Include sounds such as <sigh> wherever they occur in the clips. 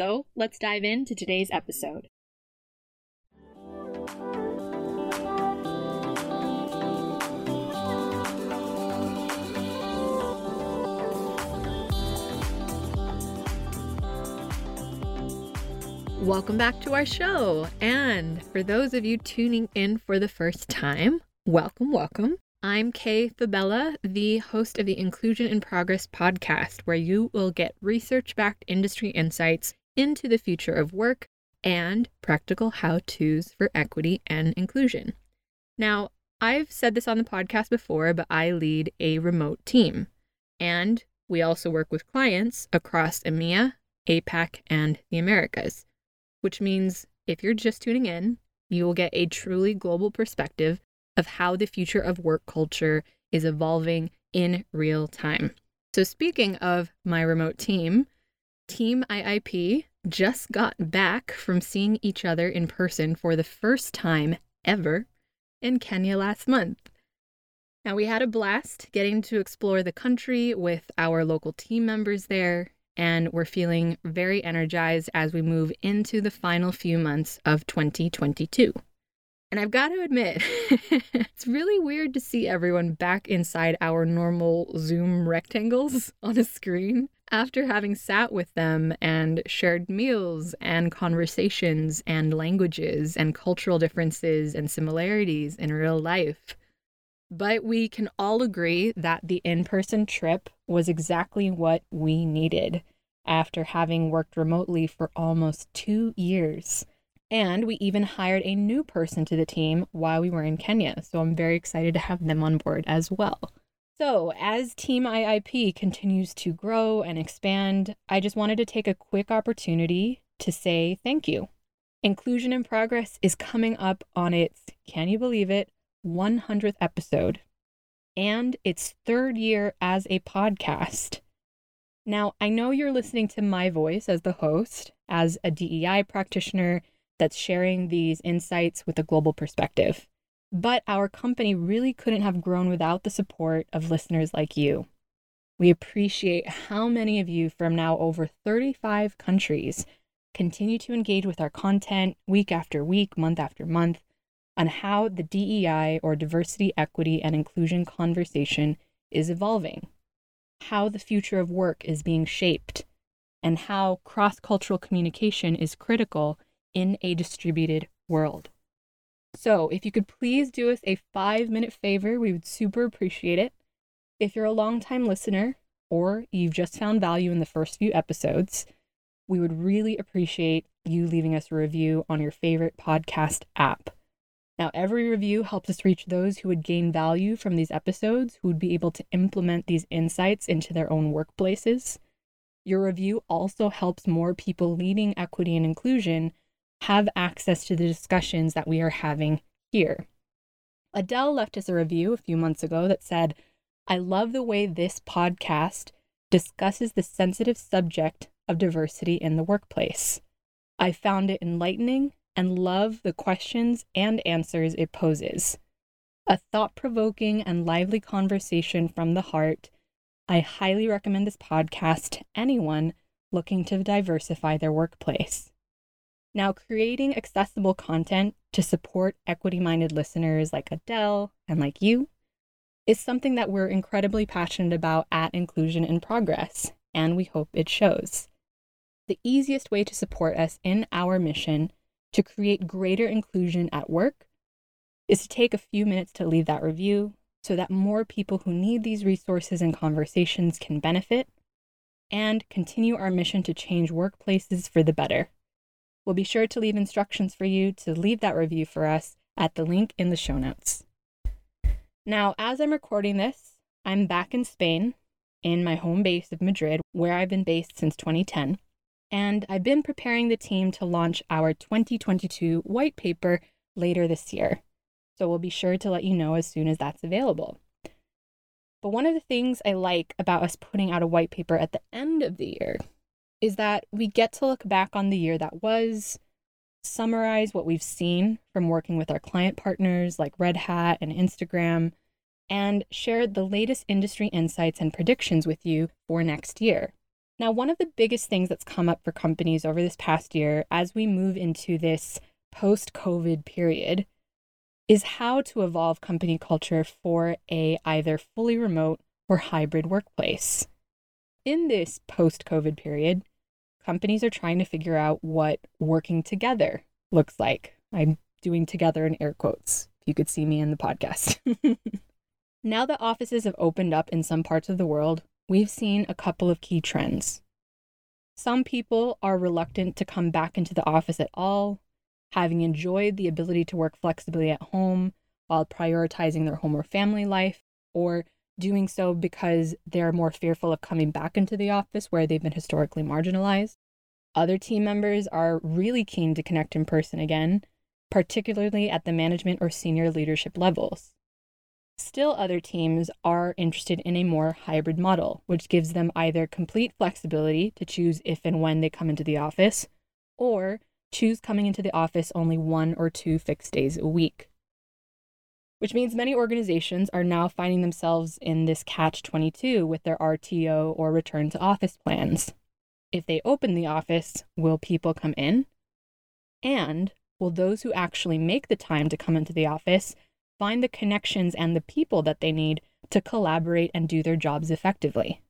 So let's dive into today's episode. Welcome back to our show. And for those of you tuning in for the first time, welcome, welcome. I'm Kay Fabella, the host of the Inclusion in Progress podcast, where you will get research backed industry insights into the future of work and practical how to's for equity and inclusion. Now, I've said this on the podcast before, but I lead a remote team, and we also work with clients across EMEA, APAC, and the Americas, which means if you're just tuning in, you will get a truly global perspective of how the future of work culture is evolving in real time. So, speaking of my remote team, Team IIP just got back from seeing each other in person for the first time ever in Kenya last month. Now, we had a blast getting to explore the country with our local team members there, and we're feeling very energized as we move into the final few months of 2022. And I've got to admit, <laughs> it's really weird to see everyone back inside our normal Zoom rectangles <laughs> on a screen after having sat with them and shared meals and conversations and languages and cultural differences and similarities in real life. But we can all agree that the in person trip was exactly what we needed after having worked remotely for almost two years. And we even hired a new person to the team while we were in Kenya. So I'm very excited to have them on board as well. So, as Team IIP continues to grow and expand, I just wanted to take a quick opportunity to say thank you. Inclusion in Progress is coming up on its, can you believe it, 100th episode and its third year as a podcast. Now, I know you're listening to my voice as the host, as a DEI practitioner that's sharing these insights with a global perspective. But our company really couldn't have grown without the support of listeners like you. We appreciate how many of you from now over 35 countries continue to engage with our content week after week, month after month, on how the DEI or diversity, equity, and inclusion conversation is evolving, how the future of work is being shaped, and how cross cultural communication is critical in a distributed world. So, if you could please do us a five minute favor, we would super appreciate it. If you're a long-time listener or you've just found value in the first few episodes, we would really appreciate you leaving us a review on your favorite podcast app. Now, every review helps us reach those who would gain value from these episodes, who would be able to implement these insights into their own workplaces. Your review also helps more people leading equity and inclusion have access to the discussions that we are having here. Adele left us a review a few months ago that said, I love the way this podcast discusses the sensitive subject of diversity in the workplace. I found it enlightening and love the questions and answers it poses. A thought provoking and lively conversation from the heart. I highly recommend this podcast to anyone looking to diversify their workplace. Now, creating accessible content to support equity minded listeners like Adele and like you is something that we're incredibly passionate about at Inclusion in Progress, and we hope it shows. the easiest way to support us in our mission to create greater inclusion at work is to take a few minutes to leave that review so that more people who need these resources and conversations can benefit and continue our mission to change workplaces for the better. We'll be sure to leave instructions for you to leave that review for us at the link in the show notes. Now, as I'm recording this, I'm back in Spain in my home base of Madrid, where I've been based since 2010, and I've been preparing the team to launch our 2022 white paper later this year. So we'll be sure to let you know as soon as that's available. But one of the things I like about us putting out a white paper at the end of the year is that we get to look back on the year that was, summarize what we've seen from working with our client partners like Red Hat and Instagram, and share the latest industry insights and predictions with you for next year. Now, one of the biggest things that's come up for companies over this past year as we move into this post COVID period is how to evolve company culture for a either fully remote or hybrid workplace. In this post COVID period, companies are trying to figure out what working together looks like. I'm doing together in air quotes, if you could see me in the podcast. <laughs> now that offices have opened up in some parts of the world, we've seen a couple of key trends. Some people are reluctant to come back into the office at all having enjoyed the ability to work flexibly at home while prioritizing their home or family life, or doing so because they're more fearful of coming back into the office where they've been historically marginalized. Other team members are really keen to connect in person again, particularly at the management or senior leadership levels. Still, other teams are interested in a more hybrid model, which gives them either complete flexibility to choose if and when they come into the office, or choose coming into the office only one or two fixed days a week. Which means many organizations are now finding themselves in this catch 22 with their RTO or return to office plans. If they open the office, will people come in? And will those who actually make the time to come into the office find the connections and the people that they need to collaborate and do their jobs effectively?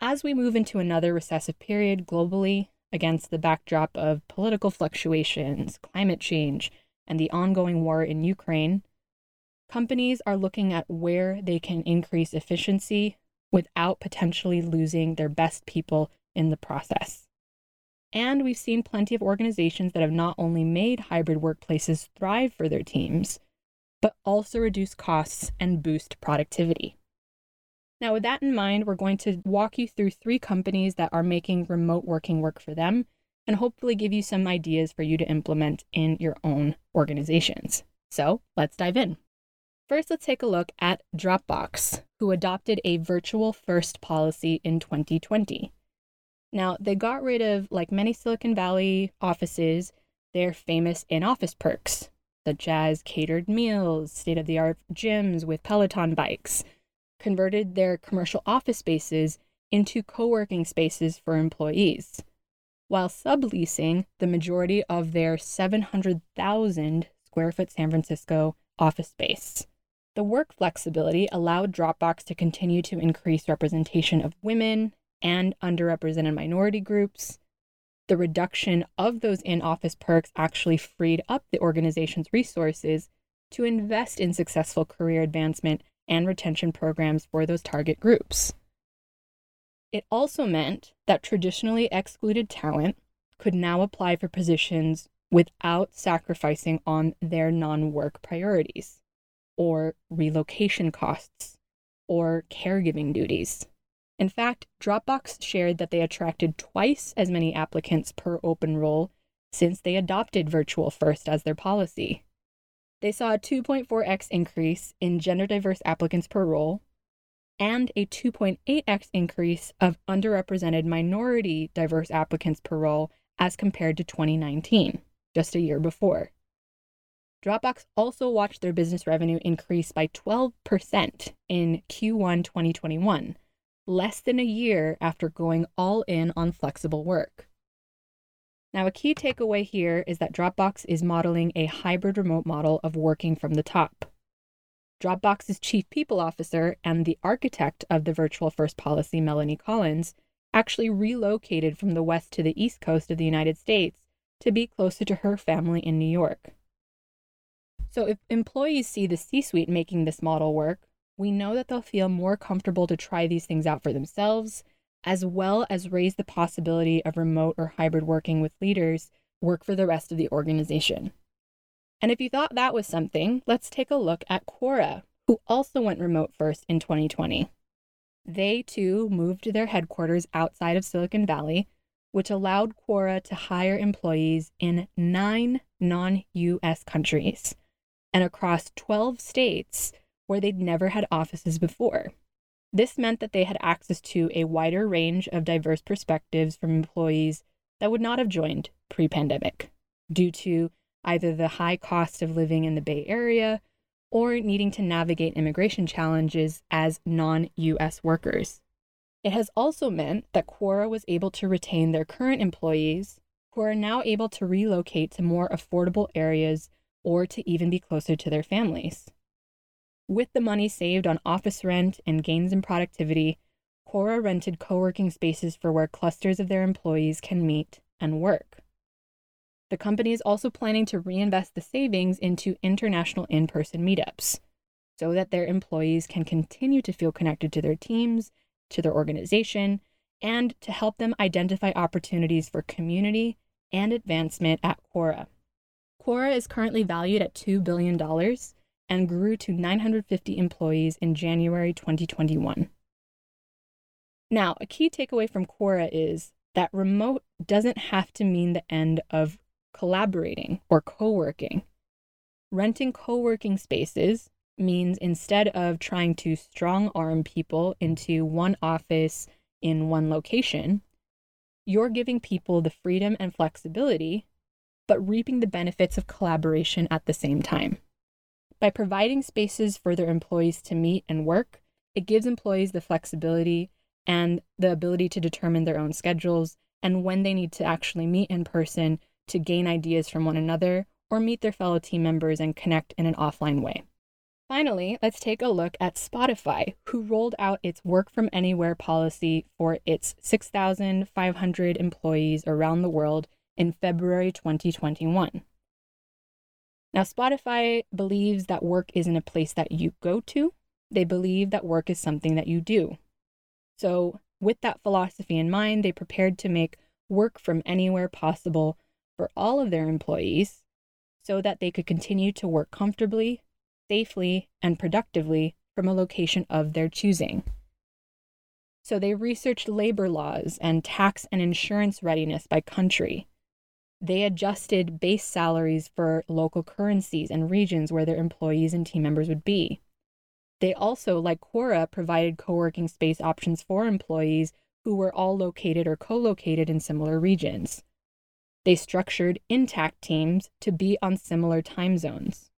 As we move into another recessive period globally, against the backdrop of political fluctuations, climate change, and the ongoing war in Ukraine, companies are looking at where they can increase efficiency without potentially losing their best people in the process. And we've seen plenty of organizations that have not only made hybrid workplaces thrive for their teams, but also reduce costs and boost productivity. Now, with that in mind, we're going to walk you through three companies that are making remote working work for them and hopefully give you some ideas for you to implement in your own organizations. So let's dive in. First, let's take a look at Dropbox, who adopted a virtual first policy in 2020. Now, they got rid of, like many Silicon Valley offices, their famous in office perks, such as catered meals, state of the art gyms with Peloton bikes, converted their commercial office spaces into co working spaces for employees, while subleasing the majority of their 700,000 square foot San Francisco office space. The work flexibility allowed Dropbox to continue to increase representation of women and underrepresented minority groups. The reduction of those in office perks actually freed up the organization's resources to invest in successful career advancement and retention programs for those target groups. It also meant that traditionally excluded talent could now apply for positions without sacrificing on their non work priorities, or relocation costs, or caregiving duties. In fact, Dropbox shared that they attracted twice as many applicants per open role since they adopted Virtual First as their policy. They saw a 2.4x increase in gender diverse applicants per role and a 2.8x increase of underrepresented minority diverse applicants per role as compared to 2019, just a year before. Dropbox also watched their business revenue increase by 12% in Q1 2021, less than a year after going all in on flexible work. Now, a key takeaway here is that Dropbox is modeling a hybrid remote model of working from the top. Dropbox's chief people officer and the architect of the virtual first policy, Melanie Collins, actually relocated from the west to the east coast of the United States to be closer to her family in New York. So, if employees see the C suite making this model work, we know that they'll feel more comfortable to try these things out for themselves, as well as raise the possibility of remote or hybrid working with leaders work for the rest of the organization. And if you thought that was something, let's take a look at Quora, who also went remote first in 2020. They too moved their headquarters outside of Silicon Valley, which allowed Quora to hire employees in nine non US countries and across 12 states where they'd never had offices before. This meant that they had access to a wider range of diverse perspectives from employees that would not have joined pre pandemic due to either the high cost of living in the Bay Area or needing to navigate immigration challenges as non US workers. It has also meant that Quora was able to retain their current employees who are now able to relocate to more affordable areas or to even be closer to their families. With the money saved on office rent and gains in productivity, Quora rented co working spaces for where clusters of their employees can meet and work. The company is also planning to reinvest the savings into international in person meetups so that their employees can continue to feel connected to their teams, to their organization, and to help them identify opportunities for community and advancement at Quora. Quora is currently valued at $2 billion and grew to 950 employees in January 2021. Now, a key takeaway from Quora is that remote doesn't have to mean the end of collaborating or co working. Renting co working spaces means instead of trying to strong arm people into one office in one location, you're giving people the freedom and flexibility but reaping the benefits of collaboration at the same time. By providing spaces for their employees to meet and work, it gives employees the flexibility and the ability to determine their own schedules and when they need to actually meet in person to gain ideas from one another or meet their fellow team members and connect in an offline way. Finally, let's take a look at Spotify, who rolled out its work from anywhere policy for its 6,500 employees around the world in February 2021. Now, Spotify believes that work isn't a place that you go to, they believe that work is something that you do. So, with that philosophy in mind, they prepared to make work from anywhere possible for all of their employees so that they could continue to work comfortably, safely, and productively from a location of their choosing. So they researched labor laws and tax and insurance readiness by country they adjusted base salaries for local currencies and regions where their employees and team members would be. They also, like Quora, provided co working space options for employees who were all located or co located in similar regions. They structured intact teams to be on similar time zones.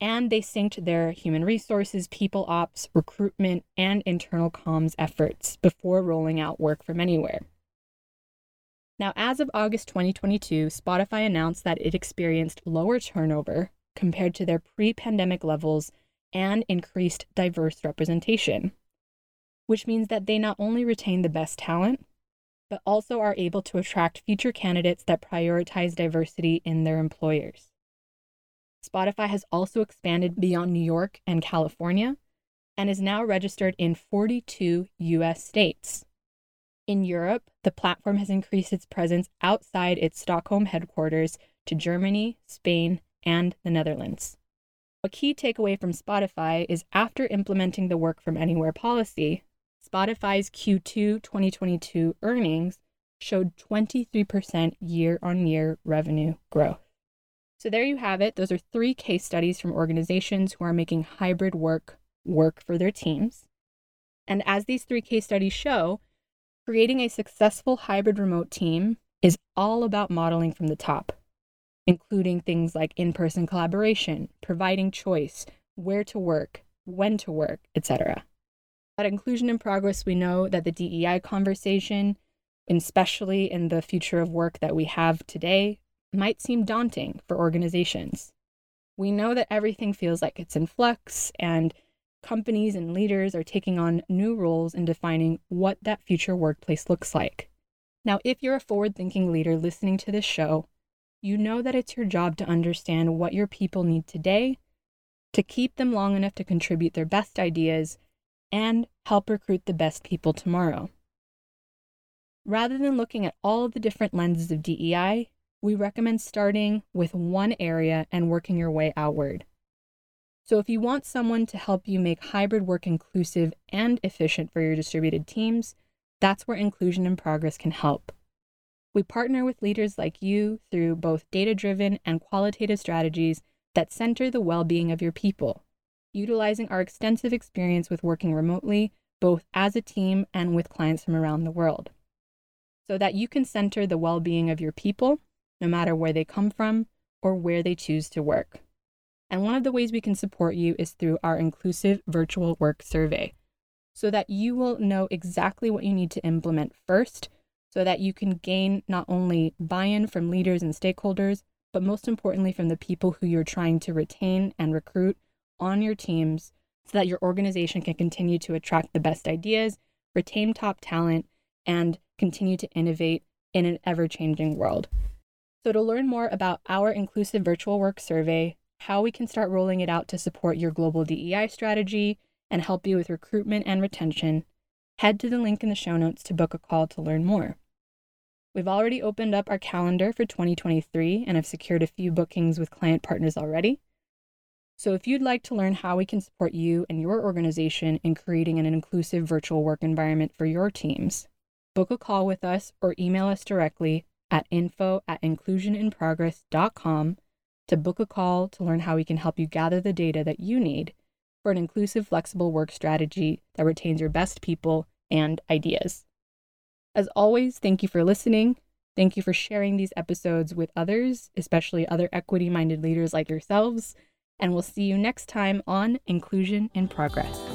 And they synced their human resources, people ops, recruitment, and internal comms efforts before rolling out work from anywhere. Now, as of August 2022, Spotify announced that it experienced lower turnover compared to their pre pandemic levels and increased diverse representation, which means that they not only retain the best talent, but also are able to attract future candidates that prioritize diversity in their employers. Spotify has also expanded beyond New York and California and is now registered in 42 US states. In Europe, the platform has increased its presence outside its Stockholm headquarters to Germany, Spain, and the Netherlands. A key takeaway from Spotify is after implementing the work from anywhere policy, Spotify's Q2 2022 earnings showed 23% year on year revenue growth. So there you have it. Those are three case studies from organizations who are making hybrid work work for their teams. And as these three case studies show, Creating a successful hybrid remote team is all about modeling from the top, including things like in person collaboration, providing choice, where to work, when to work, etc. At Inclusion in Progress, we know that the DEI conversation, especially in the future of work that we have today, might seem daunting for organizations. We know that everything feels like it's in flux and companies and leaders are taking on new roles in defining what that future workplace looks like. Now, if you're a forward thinking leader listening to this show, you know that it's your job to understand what your people need today, to keep them long enough to contribute their best ideas, and help recruit the best people tomorrow. Rather than looking at all of the different lenses of DEI, we recommend starting with one area and working your way outward. So, if you want someone to help you make hybrid work inclusive and efficient for your distributed teams, that's where Inclusion and Progress can help. We partner with leaders like you through both data driven and qualitative strategies that center the well being of your people, utilizing our extensive experience with working remotely, both as a team and with clients from around the world, so that you can center the well being of your people, no matter where they come from or where they choose to work. And one of the ways we can support you is through our inclusive virtual work survey so that you will know exactly what you need to implement first so that you can gain not only buy in from leaders and stakeholders, but most importantly from the people who you're trying to retain and recruit on your teams so that your organization can continue to attract the best ideas, retain top talent, and continue to innovate in an ever changing world. So, to learn more about our inclusive virtual work survey, how we can start rolling it out to support your global DEI strategy and help you with recruitment and retention, head to the link in the show notes to book a call to learn more. We've already opened up our calendar for 2023 and have secured a few bookings with client partners already. So, if you'd like to learn how we can support you and your organization in creating an inclusive virtual work environment for your teams, book a call with us or email us directly at info at inclusioninprogress.com to book a call to learn how we can help you gather the data that you need for an inclusive, flexible work strategy that retains your best people and ideas. As always, thank you for listening. Thank you for sharing these episodes with others, especially other equity minded leaders like yourselves. And we'll see you next time on Inclusion in Progress.